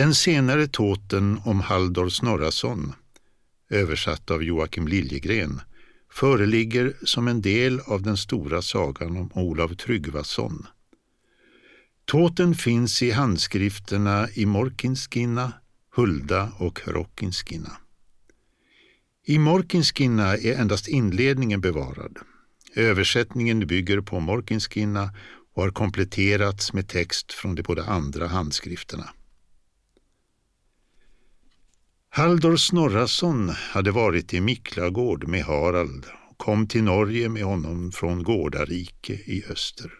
Den senare tåten om Halldor Snorrason, översatt av Joakim Liljegren, föreligger som en del av den stora sagan om Olav Tryggvason. Tåten finns i handskrifterna i Morkinskinna, Hulda och Rockinskinna. I Morkinskinna är endast inledningen bevarad. Översättningen bygger på Morkinskinna och har kompletterats med text från de båda andra handskrifterna. Halldor Snorrason hade varit i Miklagård med Harald och kom till Norge med honom från Gårdarike i öster.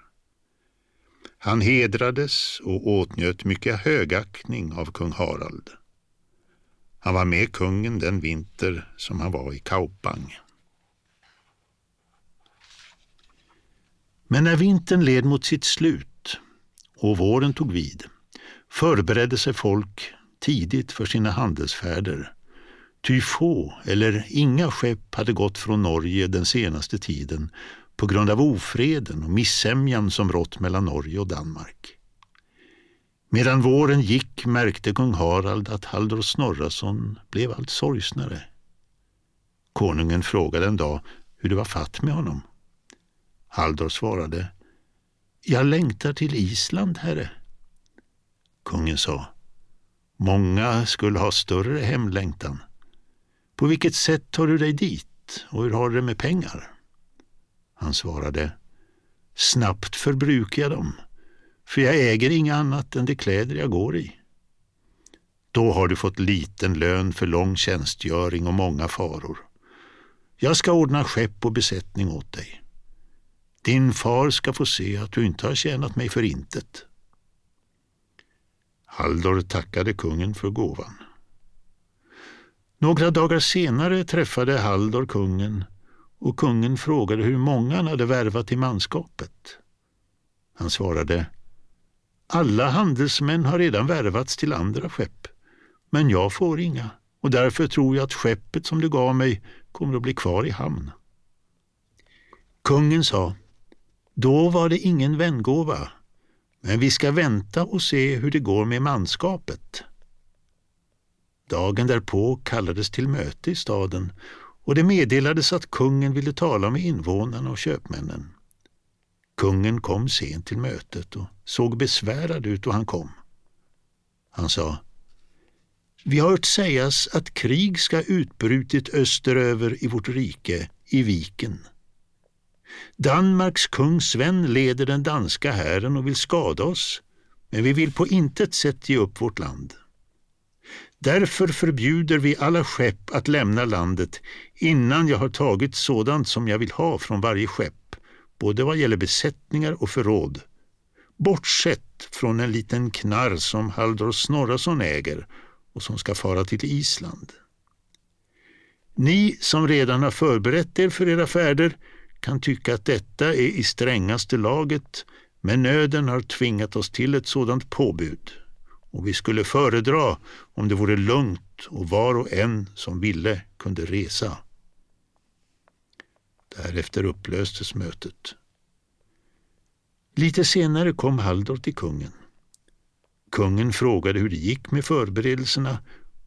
Han hedrades och åtnjöt mycket högaktning av kung Harald. Han var med kungen den vinter som han var i Kaupang. Men när vintern led mot sitt slut och våren tog vid förberedde sig folk tidigt för sina handelsfärder. Ty få eller inga skepp hade gått från Norge den senaste tiden på grund av ofreden och missämjan som rått mellan Norge och Danmark. Medan våren gick märkte kung Harald att Halldor Snorrason blev allt sorgsnare. Konungen frågade en dag hur det var fatt med honom. Halldor svarade Jag längtar till Island, herre. Kungen sa Många skulle ha större hemlängtan. På vilket sätt tar du dig dit och hur har du det med pengar? Han svarade Snabbt förbrukar jag dem, för jag äger inga annat än de kläder jag går i. Då har du fått liten lön för lång tjänstgöring och många faror. Jag ska ordna skepp och besättning åt dig. Din far ska få se att du inte har tjänat mig för intet. Halldor tackade kungen för gåvan. Några dagar senare träffade Halldor kungen och kungen frågade hur många han hade värvat till manskapet. Han svarade Alla handelsmän har redan värvats till andra skepp, men jag får inga och därför tror jag att skeppet som du gav mig kommer att bli kvar i hamn. Kungen sa Då var det ingen vängåva, men vi ska vänta och se hur det går med manskapet. Dagen därpå kallades till möte i staden och det meddelades att kungen ville tala med invånarna och köpmännen. Kungen kom sent till mötet och såg besvärad ut då han kom. Han sa Vi har hört sägas att krig ska utbrutit österöver i vårt rike, i viken. Danmarks kung Sven leder den danska hären och vill skada oss, men vi vill på intet sätt ge upp vårt land. Därför förbjuder vi alla skepp att lämna landet innan jag har tagit sådant som jag vill ha från varje skepp, både vad gäller besättningar och förråd. Bortsett från en liten knarr som Halldor Snorrason äger och som ska fara till Island. Ni som redan har förberett er för era färder kan tycka att detta är i strängaste laget, men nöden har tvingat oss till ett sådant påbud och vi skulle föredra om det vore lugnt och var och en som ville kunde resa. Därefter upplöstes mötet. Lite senare kom Halldor till kungen. Kungen frågade hur det gick med förberedelserna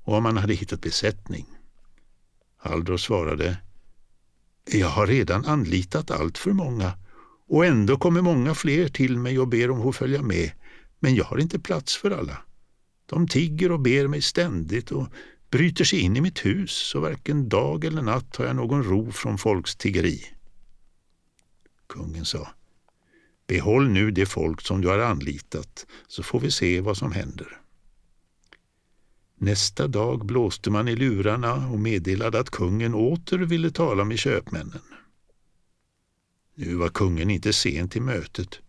och om han hade hittat besättning. Halldor svarade jag har redan anlitat allt för många och ändå kommer många fler till mig och ber om att få följa med, men jag har inte plats för alla. De tigger och ber mig ständigt och bryter sig in i mitt hus så varken dag eller natt har jag någon ro från folks tiggeri. Kungen sa, behåll nu det folk som du har anlitat så får vi se vad som händer. Nästa dag blåste man i lurarna och meddelade att kungen åter ville tala med köpmännen. Nu var kungen inte sen till mötet,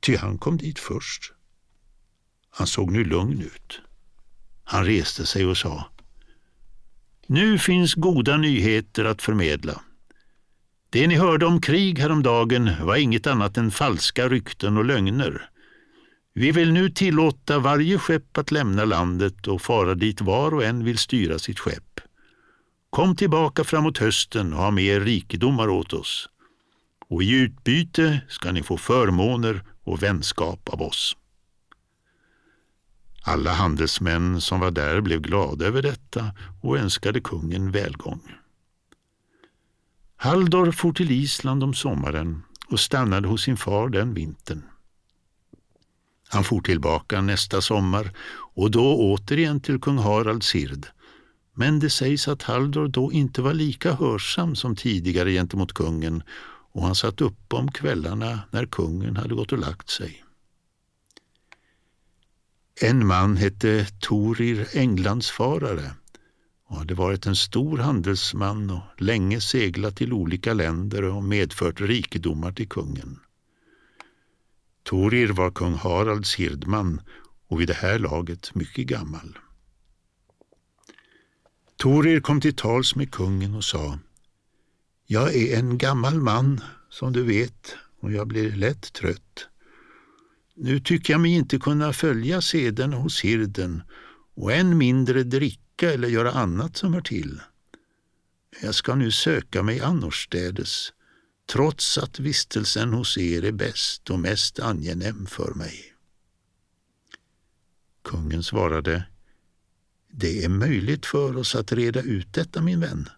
ty han kom dit först. Han såg nu lugn ut. Han reste sig och sa Nu finns goda nyheter att förmedla. Det ni hörde om krig häromdagen var inget annat än falska rykten och lögner. Vi vill nu tillåta varje skepp att lämna landet och fara dit var och en vill styra sitt skepp. Kom tillbaka framåt hösten och ha med er rikedomar åt oss. Och i utbyte ska ni få förmåner och vänskap av oss. Alla handelsmän som var där blev glada över detta och önskade kungen välgång. Halldor for till Island om sommaren och stannade hos sin far den vintern. Han for tillbaka nästa sommar och då återigen till kung Haralds hird. Men det sägs att Halldor då inte var lika hörsam som tidigare gentemot kungen och han satt uppe om kvällarna när kungen hade gått och lagt sig. En man hette Torir Englandsfarare och hade varit en stor handelsman och länge seglat till olika länder och medfört rikedomar till kungen. Torir var kung Haralds hirdman och vid det här laget mycket gammal. Torir kom till tals med kungen och sa Jag är en gammal man, som du vet, och jag blir lätt trött. Nu tycker jag mig inte kunna följa seden hos hirden och än mindre dricka eller göra annat som hör till. Jag ska nu söka mig annorstädes, trots att vistelsen hos er är bäst och mest angenäm för mig. Kungen svarade, det är möjligt för oss att reda ut detta, min vän.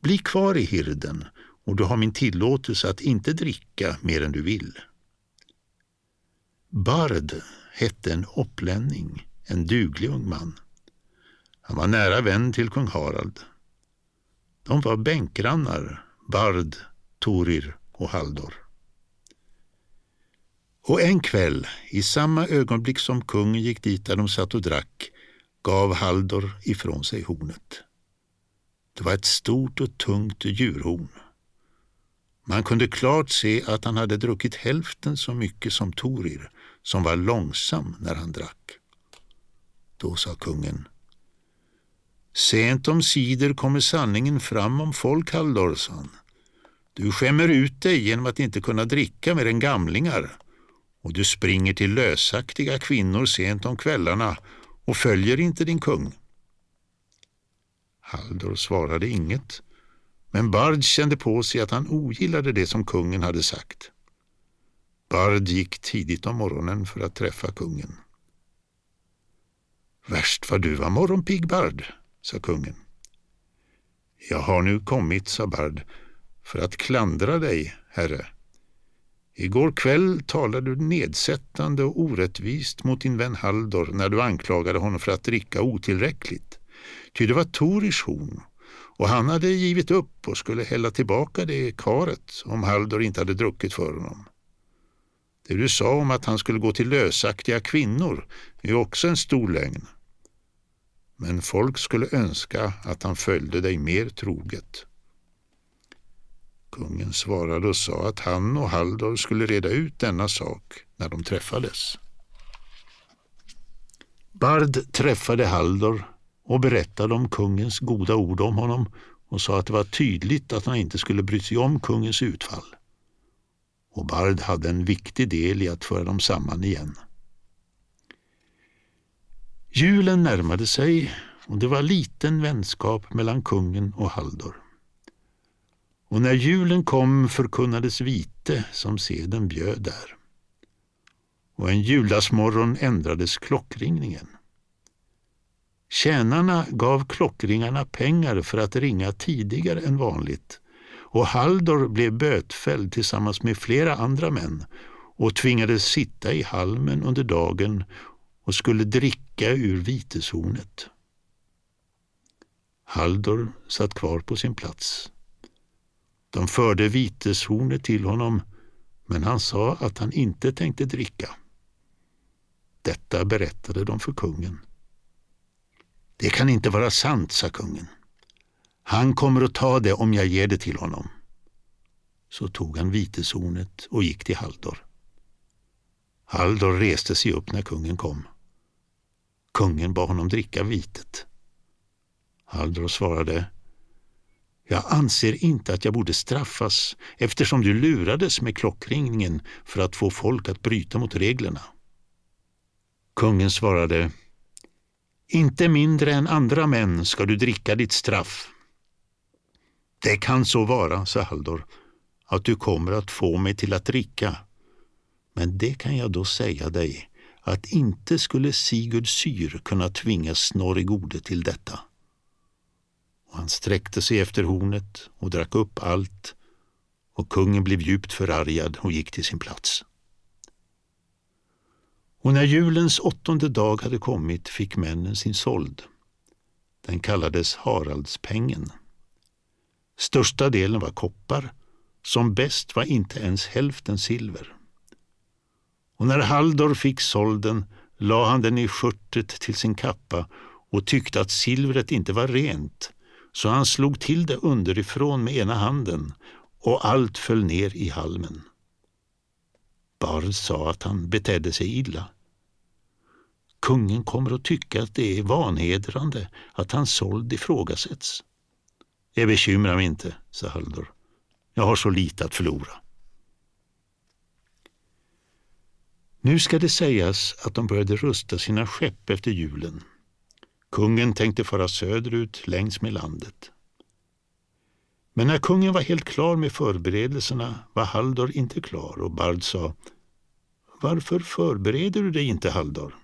Bli kvar i hirden och du har min tillåtelse att inte dricka mer än du vill. Bard hette en opplänning, en duglig ung man. Han var nära vän till kung Harald. De var bänkgrannar, Bard, Torir och Haldor. Och en kväll, i samma ögonblick som kungen gick dit där de satt och drack, gav Haldor ifrån sig hornet. Det var ett stort och tungt djurhorn. Man kunde klart se att han hade druckit hälften så mycket som Torir, som var långsam när han drack. Då sa kungen. Sent om sider kommer sanningen fram om folk, Haldor, sa han. Du skämmer ut dig genom att inte kunna dricka mer än gamlingar och du springer till lösaktiga kvinnor sent om kvällarna och följer inte din kung. Haldor svarade inget, men Bard kände på sig att han ogillade det som kungen hade sagt. Bard gick tidigt om morgonen för att träffa kungen. Värst vad du var morgonpigg, Bard, sa kungen. Jag har nu kommit, sa Bard, för att klandra dig, herre. Igår kväll talade du nedsättande och orättvist mot din vän Haldor när du anklagade honom för att dricka otillräckligt. Ty det var Torish horn och han hade givit upp och skulle hälla tillbaka det karet om Haldor inte hade druckit för honom. Det du sa om att han skulle gå till lösaktiga kvinnor är också en stor lögn. Men folk skulle önska att han följde dig mer troget. Kungen svarade och sa att han och Haldor skulle reda ut denna sak när de träffades. Bard träffade Haldor och berättade om kungens goda ord om honom och sa att det var tydligt att han inte skulle bry sig om kungens utfall. Och Bard hade en viktig del i att föra dem samman igen. Julen närmade sig och det var liten vänskap mellan kungen och Haldor. Och när julen kom förkunnades vite som seden bjöd där. Och en juldagsmorgon ändrades klockringningen. Tjänarna gav klockringarna pengar för att ringa tidigare än vanligt och Haldor blev bötfälld tillsammans med flera andra män och tvingades sitta i halmen under dagen och skulle dricka ur viteshornet. Haldor satt kvar på sin plats. De förde viteshornet till honom, men han sa att han inte tänkte dricka. Detta berättade de för kungen. Det kan inte vara sant, sa kungen. Han kommer att ta det om jag ger det till honom. Så tog han viteshornet och gick till Haldor. Haldor reste sig upp när kungen kom. Kungen bad honom dricka vitet. Haldor svarade jag anser inte att jag borde straffas eftersom du lurades med klockringningen för att få folk att bryta mot reglerna. Kungen svarade Inte mindre än andra män ska du dricka ditt straff. Det kan så vara, sa Haldor, att du kommer att få mig till att dricka. Men det kan jag då säga dig att inte skulle Sigurd Syr kunna tvinga Snorri Gode till detta. Och han sträckte sig efter hornet och drack upp allt och kungen blev djupt förargad och gick till sin plats. Och när julens åttonde dag hade kommit fick männen sin sold. Den kallades Haraldspengen. Största delen var koppar, som bäst var inte ens hälften silver. Och när Haldor fick solden la han den i skörtet till sin kappa och tyckte att silvret inte var rent, så han slog till det underifrån med ena handen och allt föll ner i halmen. Bard sa att han betedde sig illa. Kungen kommer att tycka att det är vanhedrande att hans sold ifrågasätts. Det bekymrar mig inte, sa Halldor. Jag har så lite att förlora. Nu ska det sägas att de började rusta sina skepp efter julen. Kungen tänkte fara söderut längs med landet. Men när kungen var helt klar med förberedelserna var Halldor inte klar och Bard sa Varför förbereder du dig inte, Halldor?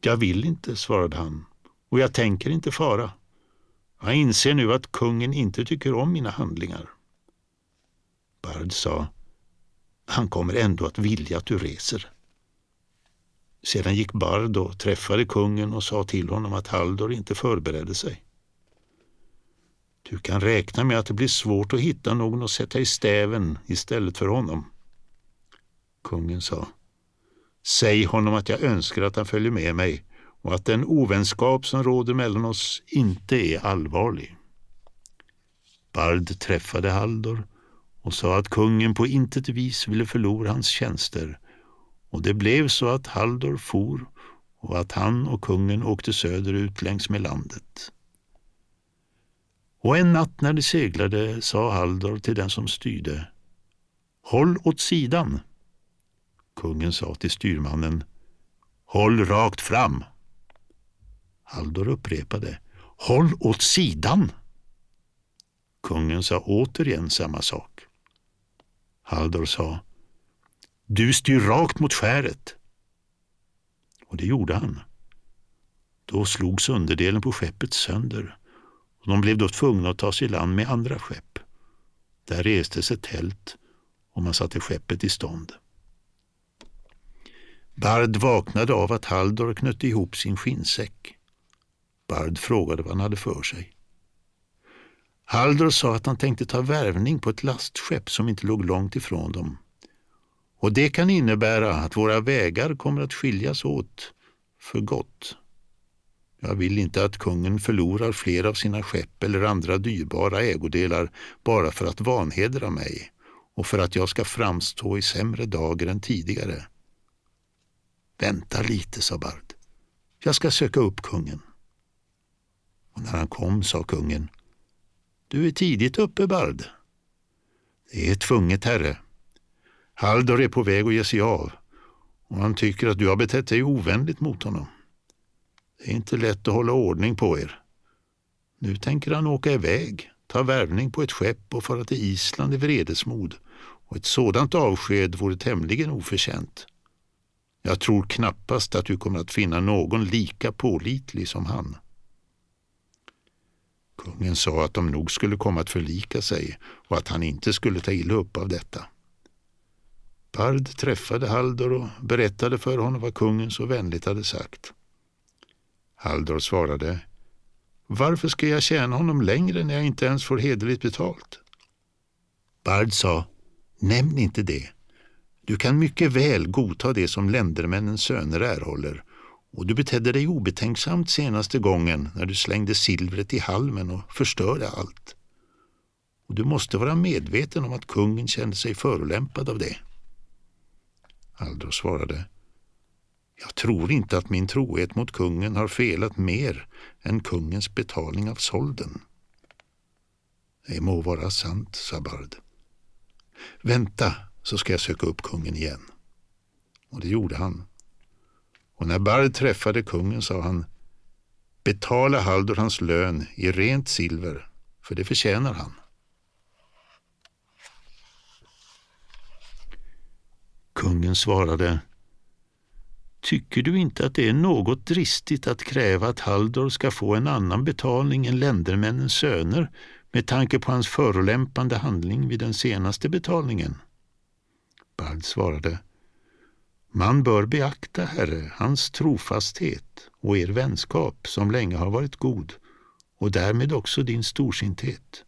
Jag vill inte, svarade han, och jag tänker inte fara. Jag inser nu att kungen inte tycker om mina handlingar. Bard sa han kommer ändå att vilja att du reser. Sedan gick Bard och träffade kungen och sa till honom att Haldor inte förberedde sig. Du kan räkna med att det blir svårt att hitta någon att sätta i stäven istället för honom. Kungen sa, säg honom att jag önskar att han följer med mig och att den ovänskap som råder mellan oss inte är allvarlig. Bard träffade Haldor och sa att kungen på intet vis ville förlora hans tjänster och det blev så att Haldor for och att han och kungen åkte söderut längs med landet. Och en natt när de seglade sa Haldor till den som styrde Håll åt sidan. Kungen sa till styrmannen Håll rakt fram. Haldor upprepade Håll åt sidan. Kungen sa återigen samma sak. Haldor sa du styr rakt mot skäret. Och det gjorde han. Då slogs underdelen på skeppet sönder och de blev då tvungna att ta sig i land med andra skepp. Där restes ett tält och man satte skeppet i stånd. Bard vaknade av att Haldor knöt ihop sin skinnsäck. Bard frågade vad han hade för sig. Haldor sa att han tänkte ta värvning på ett lastskepp som inte låg långt ifrån dem. Och det kan innebära att våra vägar kommer att skiljas åt för gott. Jag vill inte att kungen förlorar fler av sina skepp eller andra dyrbara ägodelar bara för att vanhedra mig och för att jag ska framstå i sämre dagar än tidigare. Vänta lite, sa Bard. Jag ska söka upp kungen. Och när han kom sa kungen du är tidigt uppe, Bard. Det är tvunget, herre. Haldor är på väg att ge sig av och han tycker att du har betett dig ovänligt mot honom. Det är inte lätt att hålla ordning på er. Nu tänker han åka iväg, ta värvning på ett skepp och fara till Island i vredesmod och ett sådant avsked vore tämligen oförtjänt. Jag tror knappast att du kommer att finna någon lika pålitlig som han. Kungen sa att de nog skulle komma att förlika sig och att han inte skulle ta illa upp av detta. Bard träffade Haldor och berättade för honom vad kungen så vänligt hade sagt. Haldor svarade Varför ska jag tjäna honom längre när jag inte ens får hederligt betalt? Bard sa Nämn inte det. Du kan mycket väl godta det som ländermännens söner erhåller och du betedde dig obetänksamt senaste gången när du slängde silvret i halmen och förstörde allt. Och du måste vara medveten om att kungen kände sig förolämpad av det. Aldo svarade Jag tror inte att min trohet mot kungen har felat mer än kungens betalning av solden. Det må vara sant, sa Bard. Vänta, så ska jag söka upp kungen igen. Och det gjorde han och när Bard träffade kungen sa han Betala Haldor hans lön i rent silver, för det förtjänar han. Kungen svarade Tycker du inte att det är något dristigt att kräva att Haldor ska få en annan betalning än ländermännens söner med tanke på hans förolämpande handling vid den senaste betalningen? Bard svarade Man bör beakta, herre, hans trofasthet och er vänskap som länge har varit god och därmed också din storsinthet.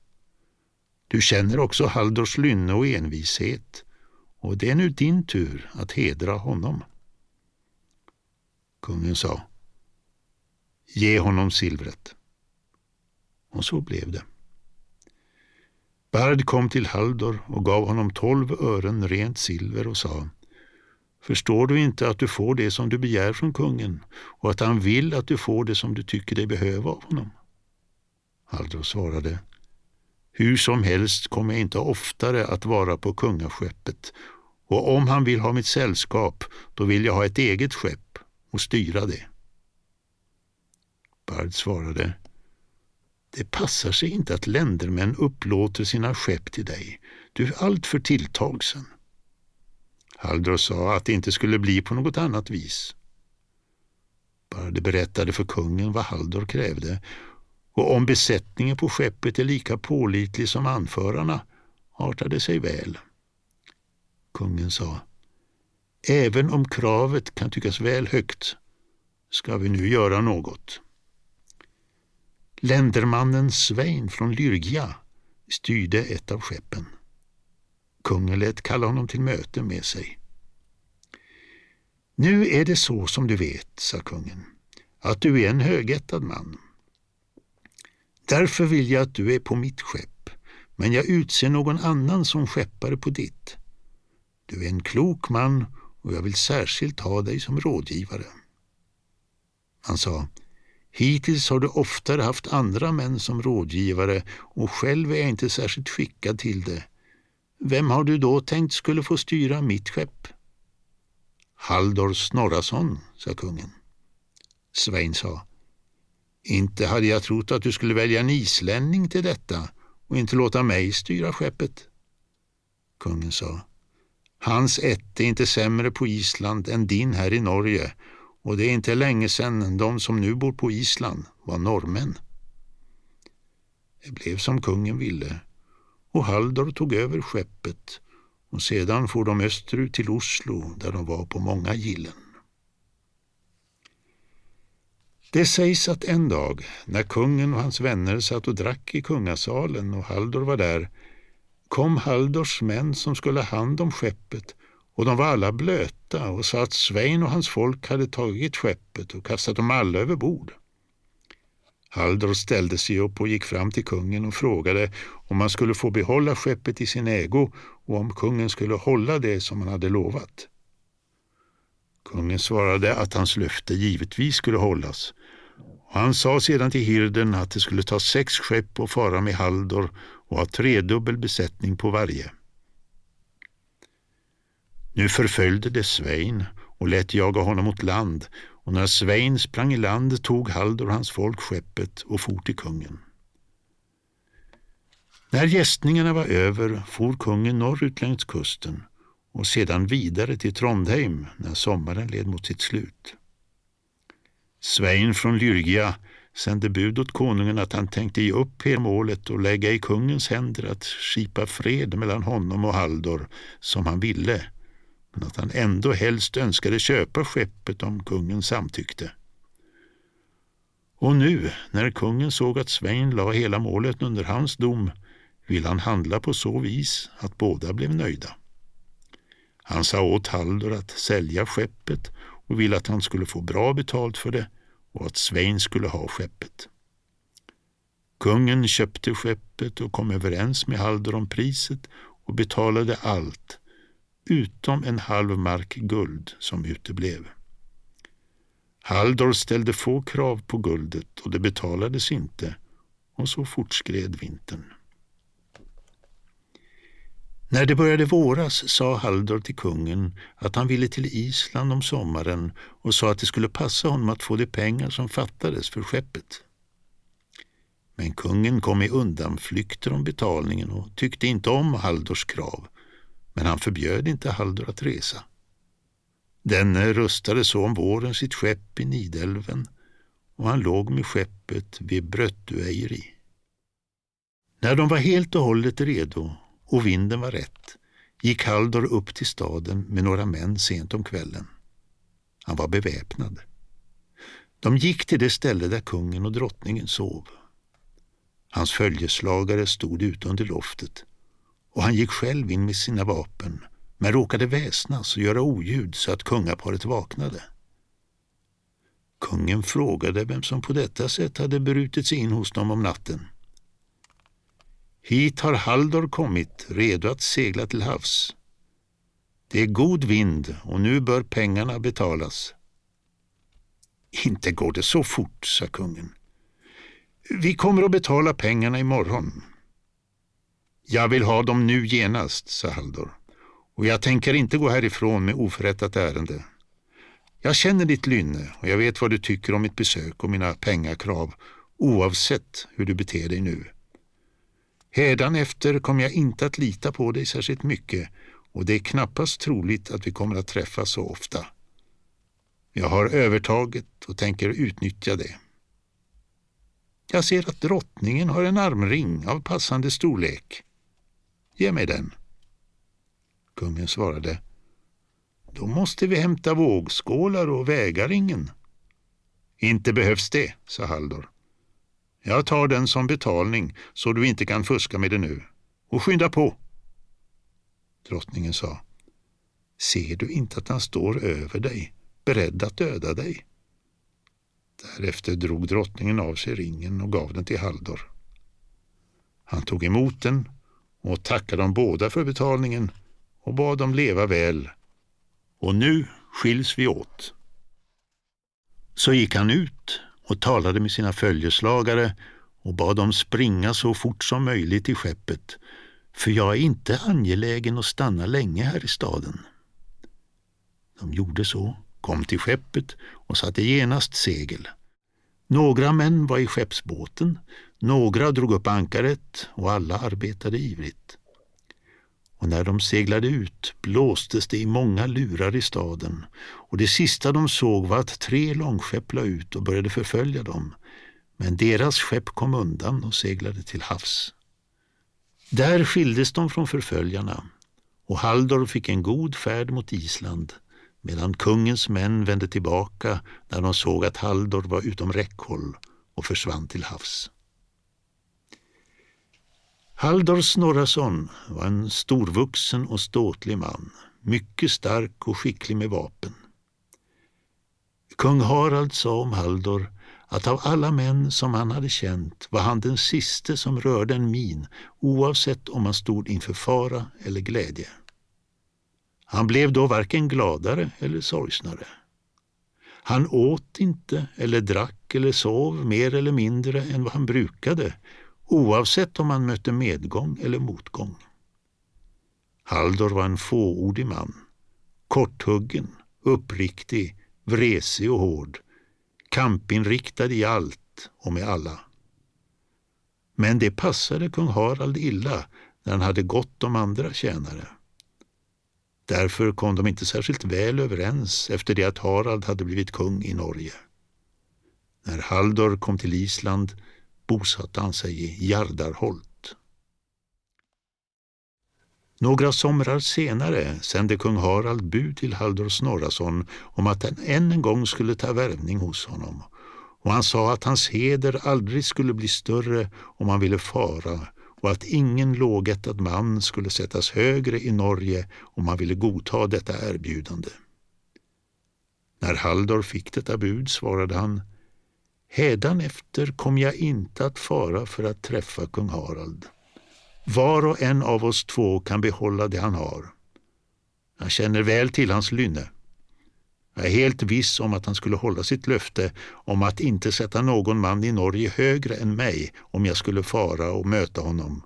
Du känner också Haldors lynne och envishet och det är nu din tur att hedra honom. Kungen sa Ge honom silvret. Och så blev det. Bard kom till Haldor och gav honom tolv ören rent silver och sa Förstår du inte att du får det som du begär från kungen och att han vill att du får det som du tycker dig behöva av honom? Haldor svarade hur som helst kommer jag inte oftare att vara på kungaskeppet och om han vill ha mitt sällskap då vill jag ha ett eget skepp och styra det. Bard svarade det passar sig inte att ländermän upplåter sina skepp till dig. Du är alltför tilltagsen. Haldor sa att det inte skulle bli på något annat vis. Barde berättade för kungen vad Haldor krävde och om besättningen på skeppet är lika pålitlig som anförarna artade sig väl. Kungen sa Även om kravet kan tyckas väl högt ska vi nu göra något. Ländermannen Svein från Lyrgia styrde ett av skeppen. Kungen lät kalla honom till möte med sig. Nu är det så som du vet, sa kungen, att du är en högättad man. Därför vill jag att du är på mitt skepp, men jag utser någon annan som skeppare på ditt. Du är en klok man och jag vill särskilt ha dig som rådgivare. Han sa, Hittills har du oftare haft andra män som rådgivare och själv är jag inte särskilt skickad till det. Vem har du då tänkt skulle få styra mitt skepp? Haldor Snorrason, sa kungen. Svein sa, inte hade jag trott att du skulle välja en islänning till detta och inte låta mig styra skeppet. Kungen sa, hans ett är inte sämre på Island än din här i Norge och det är inte länge sedan de som nu bor på Island var norrmän. Det blev som kungen ville och Haldor tog över skeppet och sedan for de österut till Oslo där de var på många gillen. Det sägs att en dag, när kungen och hans vänner satt och drack i kungasalen och Haldor var där, kom Haldors män som skulle ha hand om skeppet och de var alla blöta och sa att Svein och hans folk hade tagit skeppet och kastat dem alla över bord. Haldor ställde sig upp och gick fram till kungen och frågade om han skulle få behålla skeppet i sin ägo och om kungen skulle hålla det som han hade lovat. Kungen svarade att hans löfte givetvis skulle hållas och han sa sedan till hirden att det skulle ta sex skepp och fara med Haldor och ha tredubbel besättning på varje. Nu förföljde det Svein och lät jaga honom mot land och när Svein sprang i land tog Haldor och hans folk skeppet och for till kungen. När gästningarna var över for kungen norrut längs kusten och sedan vidare till Trondheim när sommaren led mot sitt slut. Svein från Lyrgia sände bud åt konungen att han tänkte ge upp hela målet och lägga i kungens händer att skipa fred mellan honom och Haldor som han ville men att han ändå helst önskade köpa skeppet om kungen samtyckte. Och nu, när kungen såg att Svein la hela målet under hans dom, ville han handla på så vis att båda blev nöjda. Han sa åt Haldor att sälja skeppet och ville att han skulle få bra betalt för det och att Svein skulle ha skeppet. Kungen köpte skeppet och kom överens med Haldor om priset och betalade allt utom en halv mark guld som uteblev. Haldor ställde få krav på guldet och det betalades inte och så fortskred vintern. När det började våras sa Haldor till kungen att han ville till Island om sommaren och sa att det skulle passa honom att få de pengar som fattades för skeppet. Men kungen kom i undanflykter om betalningen och tyckte inte om Haldors krav men han förbjöd inte Haldor att resa. Denne rustade så om våren sitt skepp i Nidelven och han låg med skeppet vid Bröttueiri. När de var helt och hållet redo och vinden var rätt gick Haldor upp till staden med några män sent om kvällen. Han var beväpnad. De gick till det ställe där kungen och drottningen sov. Hans följeslagare stod ute under loftet och han gick själv in med sina vapen men råkade väsnas och göra oljud så att kungaparet vaknade. Kungen frågade vem som på detta sätt hade brutit sig in hos dem om natten. Hit har Haldor kommit, redo att segla till havs. Det är god vind och nu bör pengarna betalas. Inte går det så fort, sa kungen. Vi kommer att betala pengarna imorgon. Jag vill ha dem nu genast, sa Haldor, och jag tänker inte gå härifrån med oförrättat ärende. Jag känner ditt lynne och jag vet vad du tycker om mitt besök och mina pengakrav, oavsett hur du beter dig nu. Hädanefter kommer jag inte att lita på dig särskilt mycket och det är knappast troligt att vi kommer att träffas så ofta. Jag har övertaget och tänker utnyttja det. Jag ser att drottningen har en armring av passande storlek. Ge mig den. Kungen svarade. Då måste vi hämta vågskålar och väga ringen. Inte behövs det, sa Haldor. Jag tar den som betalning så du inte kan fuska med det nu. Och skynda på. Drottningen sa. Ser du inte att han står över dig, beredd att döda dig? Därefter drog drottningen av sig ringen och gav den till Haldor. Han tog emot den och tackade dem båda för betalningen och bad dem leva väl. Och nu skiljs vi åt. Så gick han ut och talade med sina följeslagare och bad dem springa så fort som möjligt till skeppet, för jag är inte angelägen att stanna länge här i staden. De gjorde så, kom till skeppet och satte genast segel. Några män var i skeppsbåten, några drog upp ankaret och alla arbetade ivrigt. Och när de seglade ut blåstes det i många lurar i staden och det sista de såg var att tre långskepp la ut och började förfölja dem. Men deras skepp kom undan och seglade till havs. Där skildes de från förföljarna och Haldor fick en god färd mot Island medan kungens män vände tillbaka när de såg att Haldor var utom räckhåll och försvann till havs. Haldor Snorrason var en storvuxen och ståtlig man, mycket stark och skicklig med vapen. Kung Harald sa om Haldor att av alla män som han hade känt var han den siste som rörde en min oavsett om han stod inför fara eller glädje. Han blev då varken gladare eller sorgsnare. Han åt inte eller drack eller sov mer eller mindre än vad han brukade oavsett om han mötte medgång eller motgång. Haldor var en fåordig man, korthuggen, uppriktig, vresig och hård, kampinriktad i allt och med alla. Men det passade kung Harald illa när han hade gott om andra tjänare. Därför kom de inte särskilt väl överens efter det att Harald hade blivit kung i Norge. När Haldor kom till Island bosatte han sig i Jardarholt. Några somrar senare sände kung Harald bud till Halldor Snorrason om att han än en gång skulle ta värvning hos honom och han sa att hans heder aldrig skulle bli större om han ville fara och att ingen lågättad man skulle sättas högre i Norge om han ville godta detta erbjudande. När Halldor fick detta bud svarade han Hädanefter kom jag inte att fara för att träffa kung Harald. Var och en av oss två kan behålla det han har. Jag känner väl till hans lynne. Jag är helt viss om att han skulle hålla sitt löfte om att inte sätta någon man i Norge högre än mig om jag skulle fara och möta honom.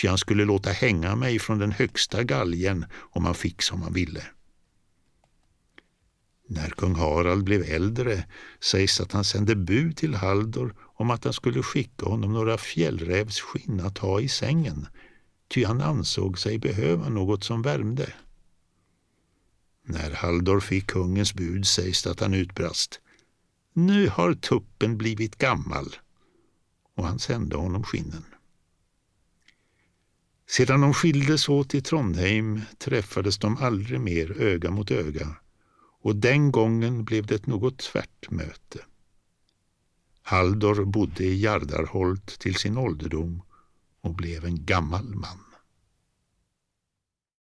Ty han skulle låta hänga mig från den högsta galgen om han fick som han ville. När kung Harald blev äldre sägs att han sände bud till Haldor om att han skulle skicka honom några fjällrävsskinn att ha i sängen, ty han ansåg sig behöva något som värmde. När Haldor fick kungens bud sägs det att han utbrast Nu har tuppen blivit gammal och han sände honom skinnen. Sedan de skildes åt i Trondheim träffades de aldrig mer öga mot öga och den gången blev det ett något tvärt möte. Halldor bodde i Jardarholt till sin ålderdom och blev en gammal man.